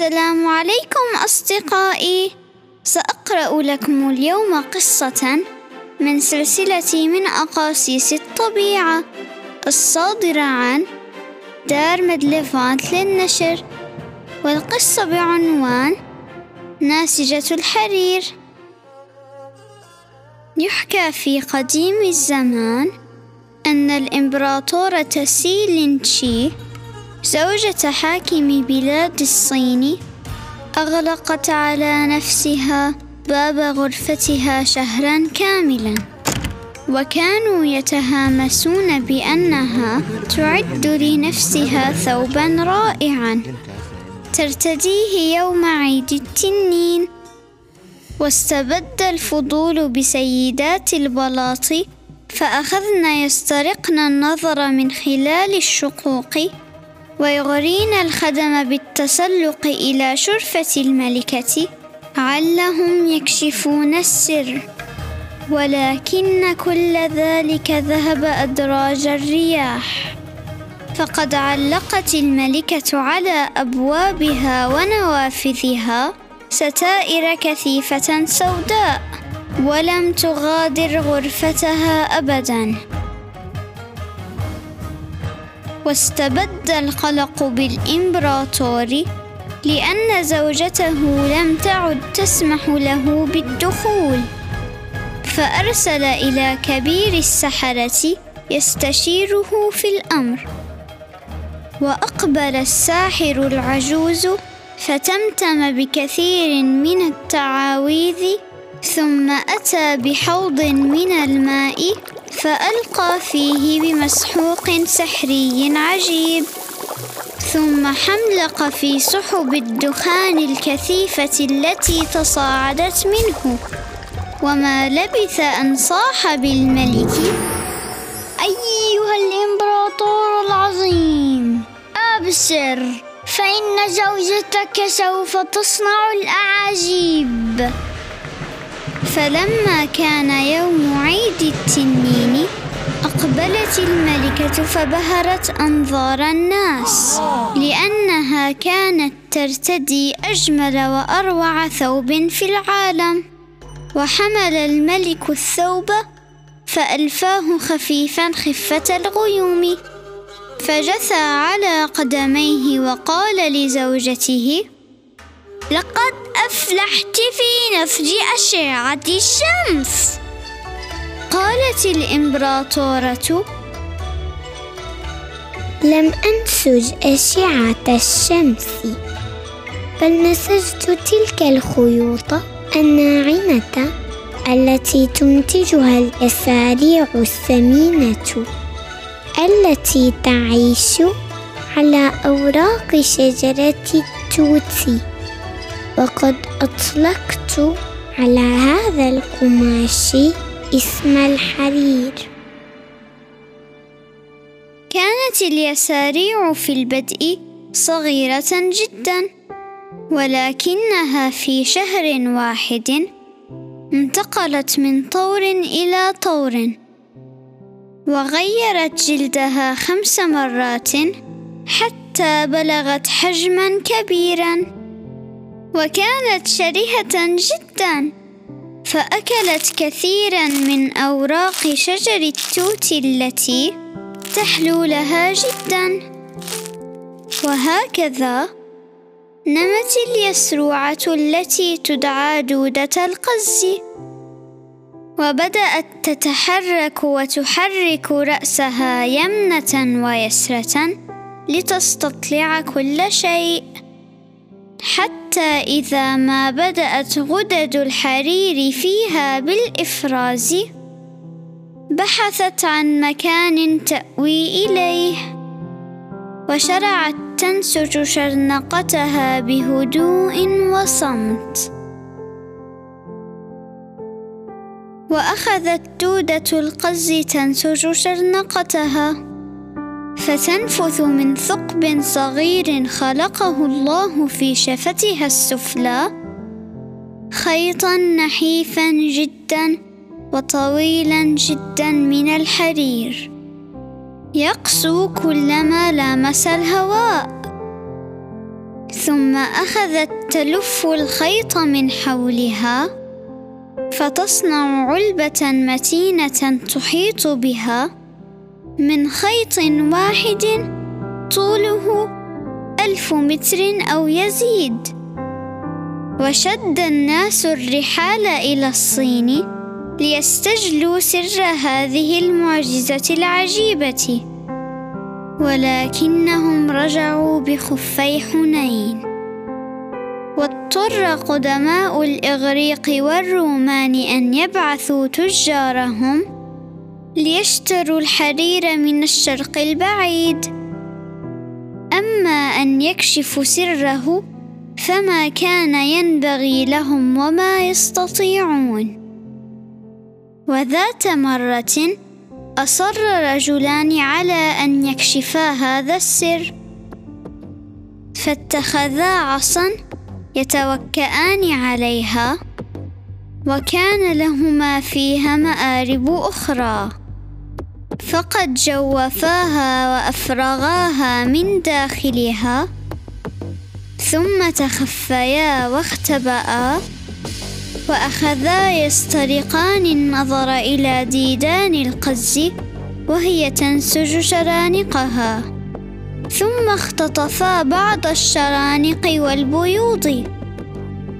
السلام عليكم أصدقائي. سأقرأ لكم اليوم قصة من سلسلة من أقاصيص الطبيعة الصادرة عن دار مدلفانت للنشر والقصة بعنوان ناسجة الحرير. يحكى في قديم الزمان أن الإمبراطورة سي تشي زوجة حاكم بلاد الصين أغلقت على نفسها باب غرفتها شهرا كاملا وكانوا يتهامسون بأنها تعد لنفسها ثوبا رائعا. ترتديه يوم عيد التنين واستبد الفضول بسيدات البلاط فأخذن يسترقن النظر من خلال الشقوق ويغرين الخدم بالتسلق إلى شرفة الملكة علهم يكشفون السر. ولكن كل ذلك ذهب أدراج الرياح. فقد علقت الملكة على أبوابها ونوافذها ستائر كثيفة سوداء ولم تغادر غرفتها أبداً. واستبد القلق بالإمبراطور لأن زوجته لم تعد تسمح له بالدخول. فأرسل إلى كبير السحرة يستشيره في الأمر. وأقبل الساحر العجوز فتمتم بكثير من التعاويذ ثم أتى بحوض من الماء فألقى فيه بمسحوق سحري عجيب ثم حملق في سحب الدخان الكثيفة التي تصاعدت منه وما لبث أن صاح بالملك. أيها الإمبراطور العظيم أبشر فإن زوجتك سوف تصنع الأعاجيب. فلما كان أقبلت الملكة فبهرت أنظار الناس لأنها كانت ترتدي أجمل وأروع ثوب في العالم. وحمل الملك الثوب فألفاه خفيفا خفة الغيوم. فجثى على قدميه وقال لزوجته لقد أفلحت في نفج أشعة الشمس. قالت الإمبراطورة لم أنسج أشعة الشمس بل نسجت تلك الخيوط الناعمة التي تنتجها اليساريع الثمينة التي تعيش على أوراق شجرة التوت وقد أطلقت على هذا القماش اسم الحرير. اليساريع في البدء صغيرة جدا ولكنها في شهر واحد انتقلت من طور إلى طور وغيرت جلدها خمس مرات حتى بلغت حجما كبيرا وكانت شرهة جدا فأكلت كثيرا من أوراق شجر التوت التي تحلو لها جدا. وهكذا نمت اليسروعة التي تدعى دودة القز. وبدأت تتحرك وتحرك رأسها يمنة ويسرة لتستطلع كل شيء. حتى إذا ما بدأت غدد الحرير فيها بالإفراز. بحثت عن مكان تأوي إليه وشرعت تنسج شرنقتها بهدوء وصمت. وأخذت دودة القز تنسج شرنقتها فتنفث من ثقب صغير خلقه الله في شفتها السفلى خيطا نحيفا جدا وطويلا جدا من الحرير. يقسو كلما لامس الهواء. ثم أخذت تلف الخيط من حولها فتصنع علبة متينة تحيط بها. من خيط واحد طوله ألف متر أو يزيد. وشد الناس الرحال إلى الصين. ليستجلوا سر هذه المعجزة العجيبة. ولكنهم رجعوا بخفي حنين. واضطر قدماء الإغريق والرومان أن يبعثوا تجارهم ليشتروا الحرير من الشرق البعيد. أما أن يكشفوا سره فما كان ينبغي لهم وما يستطيعون. وذات مرة أصر رجلان على أن يكشفا هذا السر. فاتخذا عصا يتوكئان عليها وكان لهما فيها مآرب أخرى. فقد جوفاها وأفرغاها من داخلها ثم تخفيا واختبأا. وأخذا يسترقان النظر إلى ديدان القز وهي تنسج شرانقها. ثم اختطفا بعض الشرانق والبيوض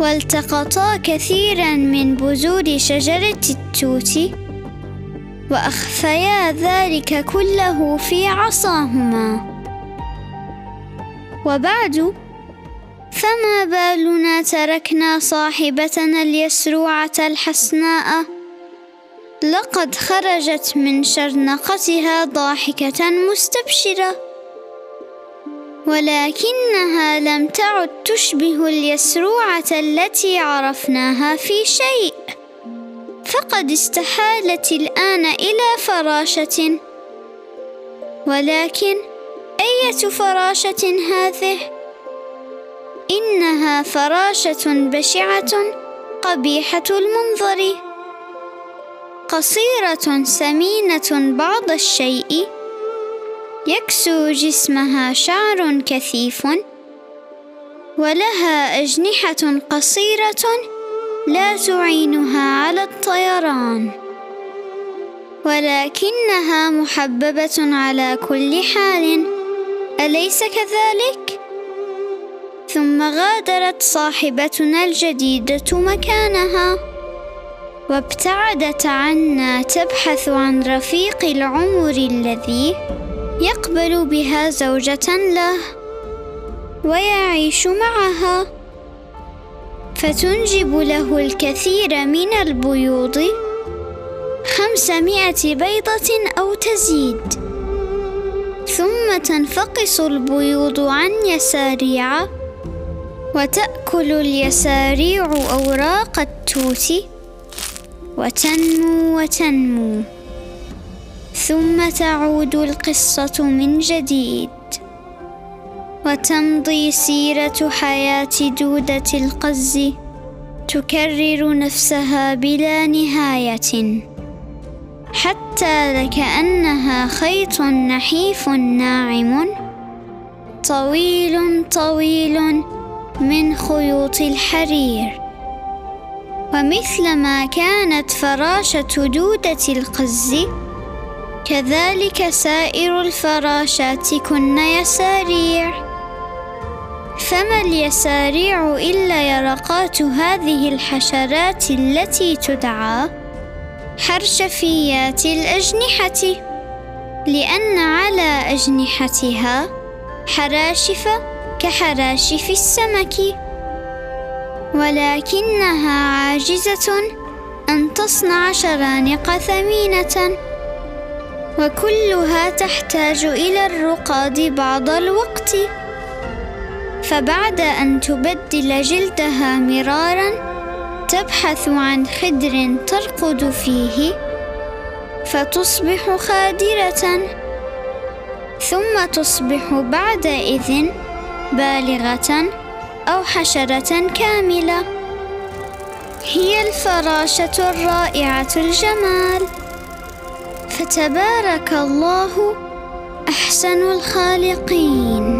والتقطا كثيرا من بذور شجرة التوت وأخفيا ذلك كله في عصاهما. وبعد فما بالنا تركنا صاحبتنا اليسروعة الحسناء لقد خرجت من شرنقتها ضاحكة مستبشرة ولكنها لم تعد تشبه اليسروعة التي عرفناها في شيء فقد استحالت الآن إلى فراشة ولكن أية فراشة هذه؟ إنها فراشة بشعة قبيحة المنظر. قصيرة سمينة بعض الشيء. يكسو جسمها شعر كثيف. ولها أجنحة قصيرة لا تعينها على الطيران. ولكنها محببة على كل حال. أليس كذلك؟ ثم غادرت صاحبتنا الجديدة مكانها وابتعدت عنا تبحث عن رفيق العمر الذي يقبل بها زوجة له ويعيش معها. فتنجب له الكثير من البيوض خمسمائة بيضة أو تزيد. ثم تنفقس البيوض عن يساريع وتأكل اليساريع أوراق التوت وتنمو وتنمو ثم تعود القصة من جديد وتمضي سيرة حياة دودة القز تكرر نفسها بلا نهاية حتى لكأنها خيط نحيف ناعم طويل طويل من خيوط الحرير. ومثلما كانت فراشة دودة القز كذلك سائر الفراشات كن يساريع فما اليساريع إلا يرقات هذه الحشرات التي تدعى حرشفيات الأجنحة لأن على أجنحتها حراشف كحراشف السمك. ولكنها عاجزة أن تصنع شرانق ثمينة. وكلها تحتاج إلى الرقاد بعض الوقت. فبعد أن تبدل جلدها مرارا تبحث عن خدر ترقد فيه فتصبح خادرة. ثم تصبح بعدئذ بالغة أو حشرة كاملة. هي الفراشة الرائعة الجمال. فتبارك الله أحسن الخالقين.